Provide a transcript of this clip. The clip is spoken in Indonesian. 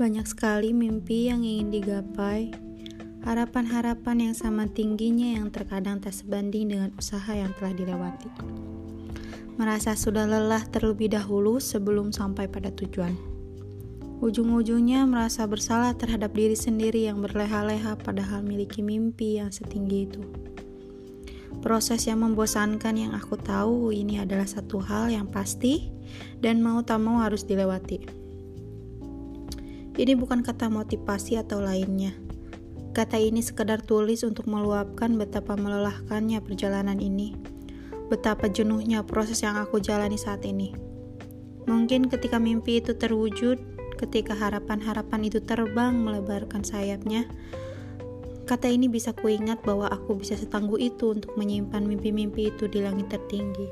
Banyak sekali mimpi yang ingin digapai, harapan-harapan yang sama tingginya yang terkadang tak sebanding dengan usaha yang telah dilewati. Merasa sudah lelah terlebih dahulu sebelum sampai pada tujuan. Ujung-ujungnya merasa bersalah terhadap diri sendiri yang berleha-leha padahal miliki mimpi yang setinggi itu. Proses yang membosankan yang aku tahu ini adalah satu hal yang pasti dan mau tak mau harus dilewati. Ini bukan kata motivasi atau lainnya. Kata ini sekedar tulis untuk meluapkan betapa melelahkannya perjalanan ini. Betapa jenuhnya proses yang aku jalani saat ini. Mungkin ketika mimpi itu terwujud, ketika harapan-harapan itu terbang melebarkan sayapnya, kata ini bisa kuingat bahwa aku bisa setangguh itu untuk menyimpan mimpi-mimpi itu di langit tertinggi.